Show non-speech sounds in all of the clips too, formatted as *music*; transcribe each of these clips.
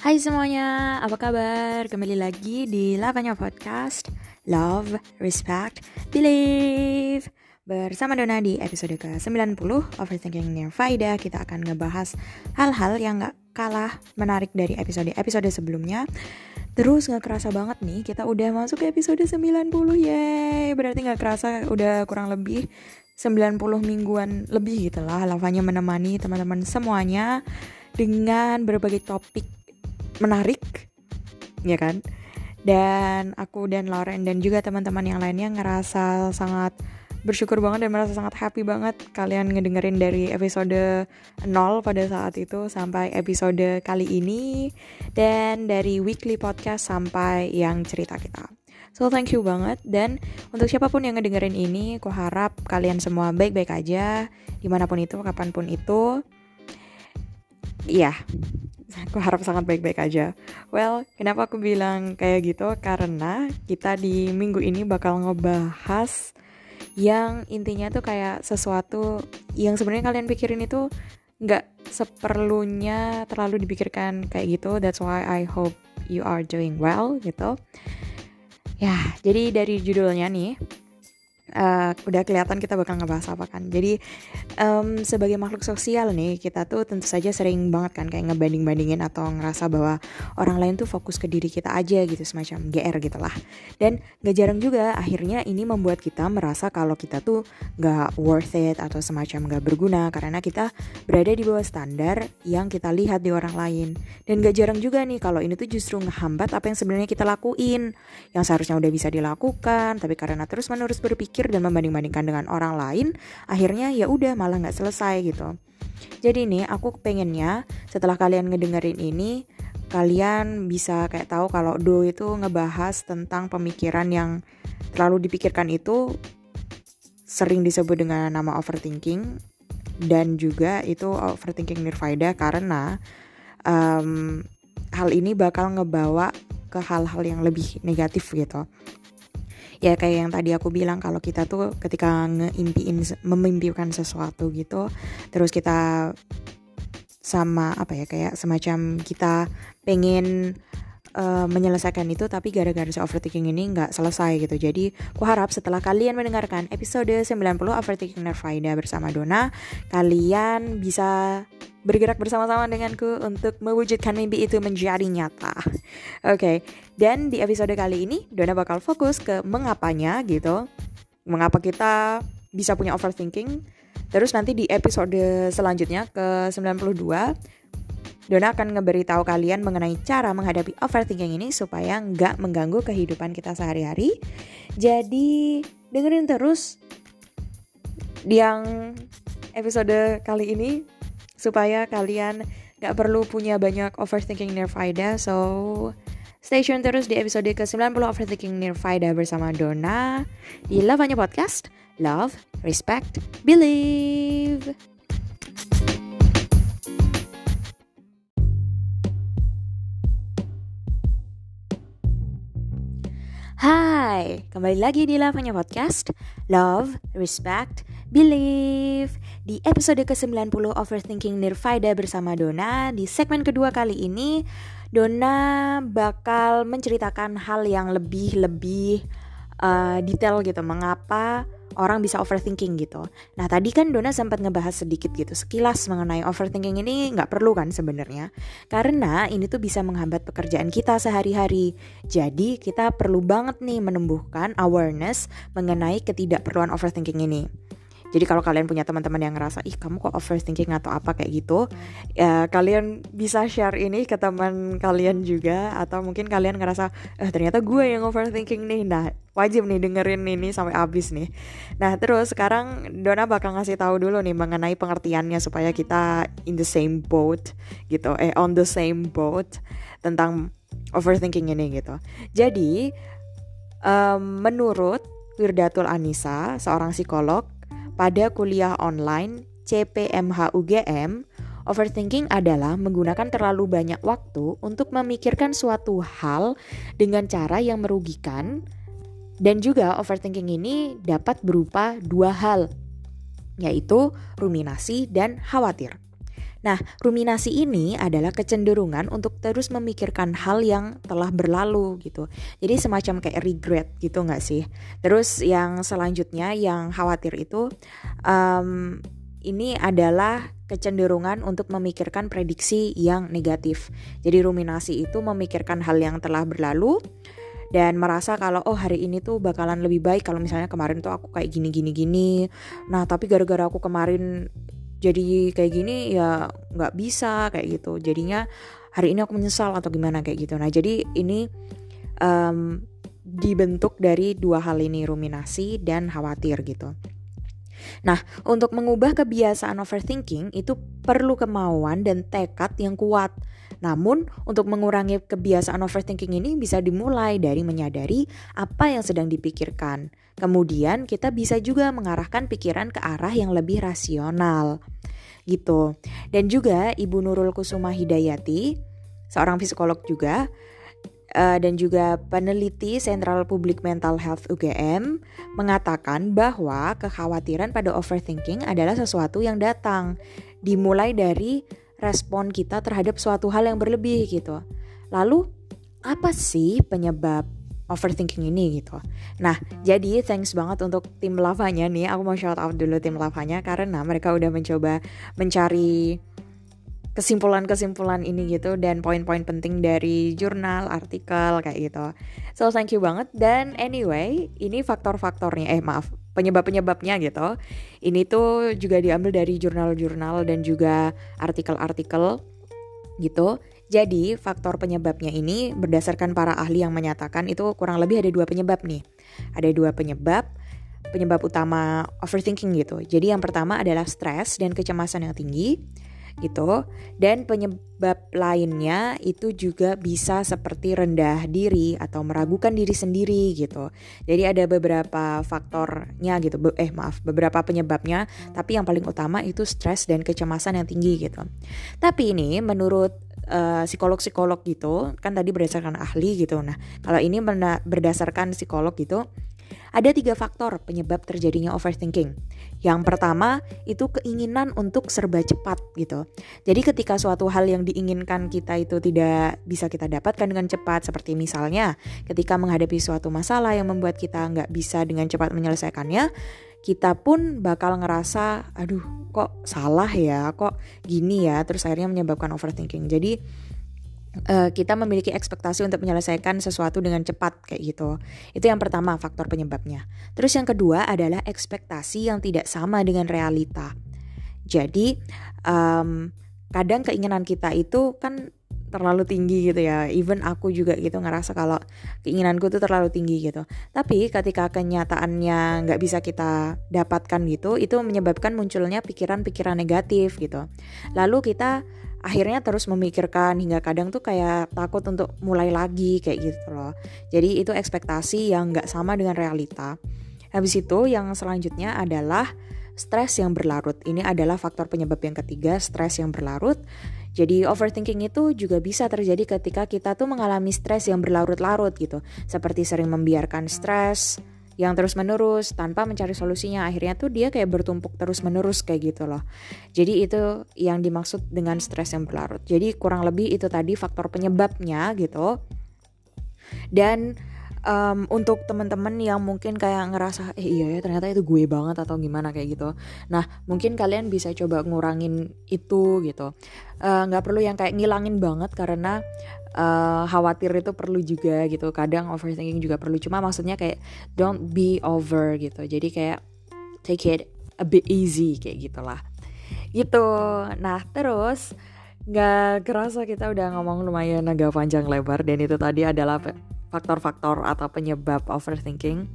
Hai semuanya, apa kabar? Kembali lagi di Lavanya Podcast Love, Respect, Believe. Bersama Dona di episode ke-90 Overthinking Near Faida Kita akan ngebahas hal-hal yang gak kalah menarik dari episode-episode sebelumnya. Terus gak kerasa banget nih, kita udah masuk ke episode 90 Yeay, berarti gak kerasa udah kurang lebih 90 mingguan lebih gitu lah Lavanya menemani teman-teman semuanya dengan berbagai topik menarik ya kan dan aku dan Lauren dan juga teman-teman yang lainnya ngerasa sangat bersyukur banget dan merasa sangat happy banget kalian ngedengerin dari episode 0 pada saat itu sampai episode kali ini dan dari weekly podcast sampai yang cerita kita. So thank you banget dan untuk siapa pun yang ngedengerin ini, aku harap kalian semua baik-baik aja di mana pun itu, kapan pun itu. Iya, aku harap sangat baik-baik aja. Well, kenapa aku bilang kayak gitu? Karena kita di minggu ini bakal ngebahas yang intinya tuh kayak sesuatu yang sebenarnya kalian pikirin itu nggak seperlunya terlalu dipikirkan kayak gitu. That's why I hope you are doing well gitu. Ya, jadi dari judulnya nih, uh, udah kelihatan kita bakal ngebahas apa kan. Jadi um, sebagai makhluk sosial nih kita tuh tentu saja sering banget kan kayak ngebanding-bandingin atau ngerasa bahwa orang lain tuh fokus ke diri kita aja gitu semacam GR gitu lah. Dan gak jarang juga akhirnya ini membuat kita merasa kalau kita tuh gak worth it atau semacam gak berguna karena kita berada di bawah standar yang kita lihat di orang lain. Dan gak jarang juga nih kalau ini tuh justru ngehambat apa yang sebenarnya kita lakuin yang seharusnya udah bisa dilakukan tapi karena terus menerus berpikir berpikir dan membanding-bandingkan dengan orang lain, akhirnya ya udah malah nggak selesai gitu. Jadi nih aku pengennya setelah kalian ngedengerin ini, kalian bisa kayak tahu kalau Do itu ngebahas tentang pemikiran yang terlalu dipikirkan itu sering disebut dengan nama overthinking dan juga itu overthinking nirvaida karena um, hal ini bakal ngebawa ke hal-hal yang lebih negatif gitu ya kayak yang tadi aku bilang kalau kita tuh ketika ngeimpiin memimpikan sesuatu gitu terus kita sama apa ya kayak semacam kita pengen uh, menyelesaikan itu tapi gara-gara si overthinking ini nggak selesai gitu. Jadi aku harap setelah kalian mendengarkan episode 90 overthinking Nerfaida bersama Dona kalian bisa bergerak bersama-sama denganku untuk mewujudkan mimpi itu menjadi nyata. Oke, okay. dan di episode kali ini Dona bakal fokus ke mengapanya gitu. Mengapa kita bisa punya overthinking. Terus nanti di episode selanjutnya ke 92 Dona akan ngeberitahu kalian mengenai cara menghadapi overthinking ini supaya nggak mengganggu kehidupan kita sehari-hari. Jadi dengerin terus yang episode kali ini supaya kalian gak perlu punya banyak overthinking near Faida. So, stay tune terus di episode ke-90 Overthinking near Faida bersama Dona di Lavanya Podcast. Love, Respect, Believe. Hai, kembali lagi di Lavanya Podcast Love, Respect, Believe Di episode ke-90 Overthinking Nirvaida bersama Dona Di segmen kedua kali ini Dona bakal menceritakan hal yang lebih-lebih uh, detail gitu Mengapa orang bisa overthinking gitu. Nah tadi kan Dona sempat ngebahas sedikit gitu sekilas mengenai overthinking ini nggak perlu kan sebenarnya karena ini tuh bisa menghambat pekerjaan kita sehari-hari. Jadi kita perlu banget nih menumbuhkan awareness mengenai ketidakperluan overthinking ini. Jadi kalau kalian punya teman-teman yang ngerasa ih kamu kok overthinking atau apa kayak gitu, ya kalian bisa share ini ke teman kalian juga atau mungkin kalian ngerasa eh ternyata gue yang overthinking nih. Nah, wajib nih dengerin ini sampai habis nih. Nah, terus sekarang Dona bakal ngasih tahu dulu nih mengenai pengertiannya supaya kita in the same boat gitu, eh on the same boat tentang overthinking ini gitu. Jadi um, menurut Wirdatul Anissa, seorang psikolog pada kuliah online CPMH UGM, overthinking adalah menggunakan terlalu banyak waktu untuk memikirkan suatu hal dengan cara yang merugikan dan juga overthinking ini dapat berupa dua hal, yaitu ruminasi dan khawatir. Nah, ruminasi ini adalah kecenderungan untuk terus memikirkan hal yang telah berlalu gitu. Jadi semacam kayak regret gitu nggak sih? Terus yang selanjutnya yang khawatir itu um, ini adalah kecenderungan untuk memikirkan prediksi yang negatif. Jadi ruminasi itu memikirkan hal yang telah berlalu dan merasa kalau oh hari ini tuh bakalan lebih baik kalau misalnya kemarin tuh aku kayak gini gini gini. Nah, tapi gara-gara aku kemarin jadi kayak gini ya nggak bisa kayak gitu. Jadinya hari ini aku menyesal atau gimana kayak gitu. Nah jadi ini um, dibentuk dari dua hal ini ruminasi dan khawatir gitu. Nah, untuk mengubah kebiasaan overthinking itu perlu kemauan dan tekad yang kuat. Namun, untuk mengurangi kebiasaan overthinking ini bisa dimulai dari menyadari apa yang sedang dipikirkan. Kemudian, kita bisa juga mengarahkan pikiran ke arah yang lebih rasional. Gitu. Dan juga Ibu Nurul Kusuma Hidayati, seorang psikolog juga, uh, dan juga peneliti Central Public Mental Health UGM mengatakan bahwa kekhawatiran pada overthinking adalah sesuatu yang datang dimulai dari respon kita terhadap suatu hal yang berlebih gitu. Lalu apa sih penyebab overthinking ini gitu. Nah, jadi thanks banget untuk tim lavanya nih. Aku mau shout out dulu tim lavanya karena mereka udah mencoba mencari kesimpulan-kesimpulan ini gitu dan poin-poin penting dari jurnal, artikel kayak gitu. So thank you banget dan anyway, ini faktor-faktornya eh maaf, penyebab-penyebabnya gitu. Ini tuh juga diambil dari jurnal-jurnal dan juga artikel-artikel gitu. Jadi faktor penyebabnya ini berdasarkan para ahli yang menyatakan itu kurang lebih ada dua penyebab nih. Ada dua penyebab penyebab utama overthinking gitu. Jadi yang pertama adalah stres dan kecemasan yang tinggi gitu. Dan penyebab lainnya itu juga bisa seperti rendah diri atau meragukan diri sendiri gitu. Jadi ada beberapa faktornya gitu. Be eh maaf, beberapa penyebabnya, tapi yang paling utama itu stres dan kecemasan yang tinggi gitu. Tapi ini menurut eh, psikolog-psikolog gitu, kan tadi berdasarkan ahli gitu. Nah, kalau ini berdasarkan psikolog gitu, ada tiga faktor penyebab terjadinya overthinking. Yang pertama itu keinginan untuk serba cepat gitu. Jadi ketika suatu hal yang diinginkan kita itu tidak bisa kita dapatkan dengan cepat, seperti misalnya ketika menghadapi suatu masalah yang membuat kita nggak bisa dengan cepat menyelesaikannya, kita pun bakal ngerasa, aduh kok salah ya, kok gini ya, terus akhirnya menyebabkan overthinking. Jadi uh, kita memiliki ekspektasi untuk menyelesaikan sesuatu dengan cepat kayak gitu. Itu yang pertama faktor penyebabnya. Terus yang kedua adalah ekspektasi yang tidak sama dengan realita. Jadi um, kadang keinginan kita itu kan terlalu tinggi gitu ya. Even aku juga gitu ngerasa kalau keinginanku tuh terlalu tinggi gitu. Tapi ketika kenyataannya nggak bisa kita dapatkan gitu, itu menyebabkan munculnya pikiran-pikiran negatif gitu. Lalu kita akhirnya terus memikirkan hingga kadang tuh kayak takut untuk mulai lagi kayak gitu loh. Jadi itu ekspektasi yang nggak sama dengan realita. Habis itu yang selanjutnya adalah stres yang berlarut. Ini adalah faktor penyebab yang ketiga, stres yang berlarut. Jadi overthinking itu juga bisa terjadi ketika kita tuh mengalami stres yang berlarut-larut gitu. Seperti sering membiarkan stres, yang terus menerus tanpa mencari solusinya. Akhirnya tuh dia kayak bertumpuk terus menerus kayak gitu loh. Jadi itu yang dimaksud dengan stres yang berlarut. Jadi kurang lebih itu tadi faktor penyebabnya gitu. Dan um, untuk teman-teman yang mungkin kayak ngerasa eh iya ya ternyata itu gue banget atau gimana kayak gitu. Nah mungkin kalian bisa coba ngurangin itu gitu. Eh, nggak uh, perlu yang kayak ngilangin banget karena uh, khawatir itu perlu juga gitu. Kadang overthinking juga perlu. Cuma maksudnya kayak don't be over gitu. Jadi kayak take it a bit easy kayak gitulah. Gitu. Nah terus nggak kerasa kita udah ngomong lumayan agak panjang lebar dan itu tadi adalah faktor-faktor atau penyebab overthinking.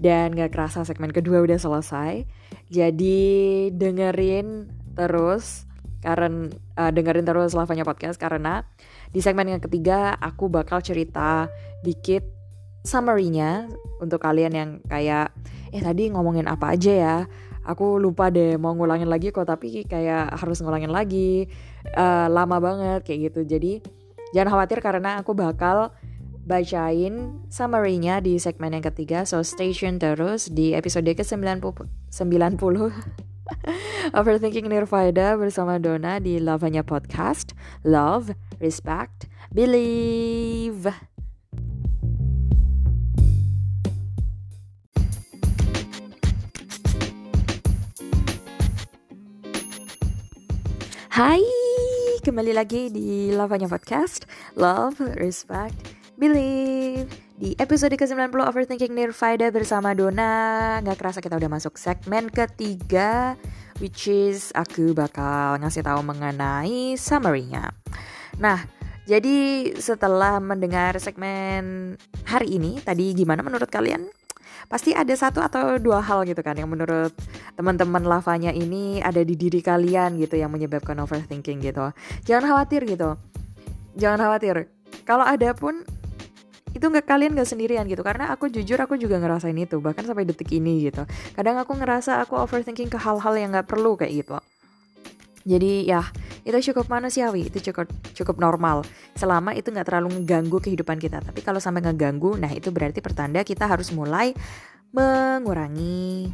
Dan gak kerasa segmen kedua udah selesai. Jadi dengerin terus karena uh, dengerin terus lavanya podcast karena di segmen yang ketiga aku bakal cerita dikit summary-nya untuk kalian yang kayak eh tadi ngomongin apa aja ya? Aku lupa deh mau ngulangin lagi kok tapi kayak harus ngulangin lagi. Uh, lama banget kayak gitu. Jadi jangan khawatir karena aku bakal bacain summary-nya di segmen yang ketiga. So stay tune terus di episode ke-90 90 *laughs* Overthinking Nirvana bersama Dona di Lavanya Podcast. Love, respect, believe. Hai, kembali lagi di Lavanya Podcast. Love, respect, believe. Di episode ke-90 Overthinking Nirvana bersama Dona Gak kerasa kita udah masuk segmen ketiga Which is aku bakal ngasih tahu mengenai summary-nya Nah, jadi setelah mendengar segmen hari ini Tadi gimana menurut kalian? Pasti ada satu atau dua hal gitu kan yang menurut teman-teman lavanya ini ada di diri kalian gitu yang menyebabkan overthinking gitu. Jangan khawatir gitu. Jangan khawatir. Kalau ada pun itu nggak kalian nggak sendirian gitu. Karena aku jujur aku juga ngerasain itu bahkan sampai detik ini gitu. Kadang aku ngerasa aku overthinking ke hal-hal yang nggak perlu kayak gitu. Jadi ya itu cukup manusiawi itu cukup cukup normal. Selama itu nggak terlalu mengganggu kehidupan kita. Tapi kalau sampai ngeganggu nah itu berarti pertanda kita harus mulai mengurangi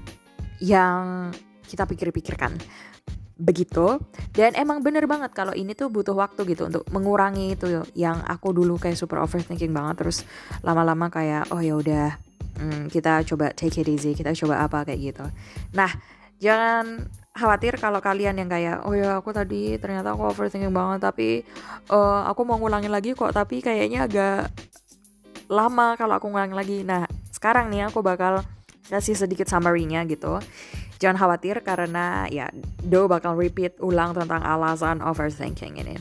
yang kita pikir-pikirkan begitu. Dan emang bener banget kalau ini tuh butuh waktu gitu untuk mengurangi itu yang aku dulu kayak super overthinking banget terus lama-lama kayak oh ya udah hmm, kita coba take it easy kita coba apa kayak gitu. Nah jangan khawatir kalau kalian yang kayak oh ya aku tadi ternyata aku overthinking banget tapi uh, aku mau ngulangin lagi kok tapi kayaknya agak lama kalau aku ngulangin lagi. Nah sekarang nih aku bakal kasih sedikit summary-nya gitu Jangan khawatir karena ya Do bakal repeat ulang tentang alasan overthinking ini.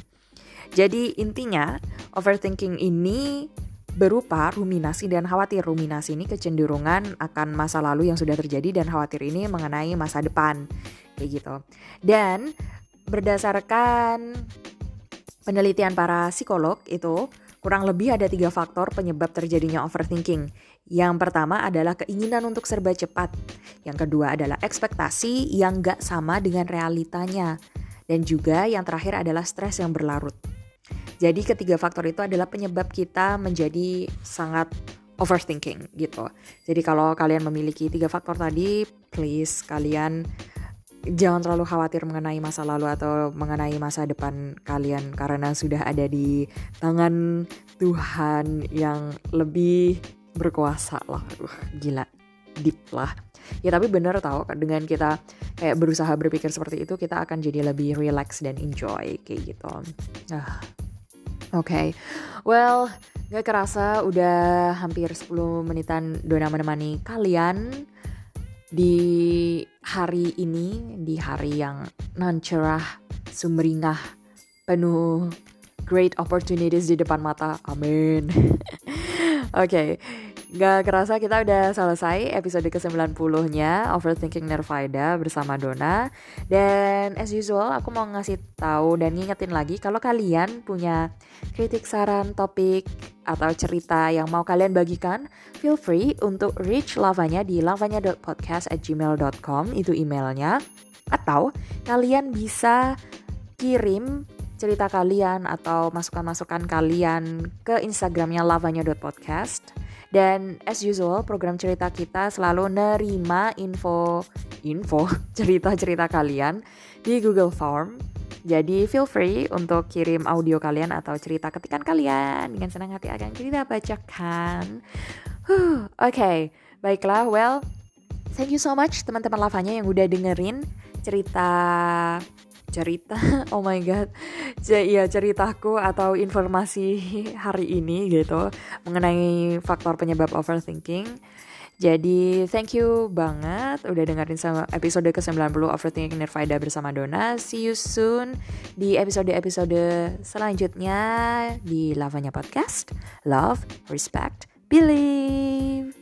Jadi intinya overthinking ini berupa ruminasi dan khawatir. Ruminasi ini kecenderungan akan masa lalu yang sudah terjadi dan khawatir ini mengenai masa depan. Kayak gitu. Dan berdasarkan penelitian para psikolog itu kurang lebih ada tiga faktor penyebab terjadinya overthinking. Yang pertama adalah keinginan untuk serba cepat. Yang kedua adalah ekspektasi yang gak sama dengan realitanya. Dan juga yang terakhir adalah stres yang berlarut. Jadi ketiga faktor itu adalah penyebab kita menjadi sangat overthinking gitu. Jadi kalau kalian memiliki tiga faktor tadi, please kalian jangan terlalu khawatir mengenai masa lalu atau mengenai masa depan kalian karena sudah ada di tangan Tuhan yang lebih berkuasa lah. Uh, gila. Deep lah. Ya tapi bener tau dengan kita kayak berusaha berpikir seperti itu kita akan jadi lebih relax dan enjoy kayak gitu. Ah. Oke. Okay. well gak kerasa udah hampir 10 menitan Dona menemani kalian di hari ini di hari yang non cerah sumringah penuh great opportunities di depan mata. Amin. *laughs* Oke. okay. Gak kerasa kita udah selesai episode ke-90-nya Overthinking Nirvana bersama Dona. Dan as usual aku mau ngasih tahu dan ngingetin lagi Kalau kalian punya kritik, saran, topik, atau cerita yang mau kalian bagikan Feel free untuk reach lavanya di lavanya.podcast at gmail.com Itu emailnya. Atau kalian bisa kirim cerita kalian atau masukan-masukan kalian ke Instagramnya lavanya.podcast dan as usual, program cerita kita selalu nerima info info *laughs* cerita-cerita kalian di Google Form. Jadi feel free untuk kirim audio kalian atau cerita ketikan kalian dengan senang hati akan kita bacakan. Huh, Oke, okay. baiklah. Well, thank you so much teman-teman lavanya yang udah dengerin cerita cerita *laughs* oh my god ya ceritaku atau informasi hari ini gitu mengenai faktor penyebab overthinking jadi thank you banget udah dengerin sama episode ke-90 Overthinking Nirvana bersama Dona. See you soon di episode-episode selanjutnya di Lavanya Podcast. Love, respect, believe.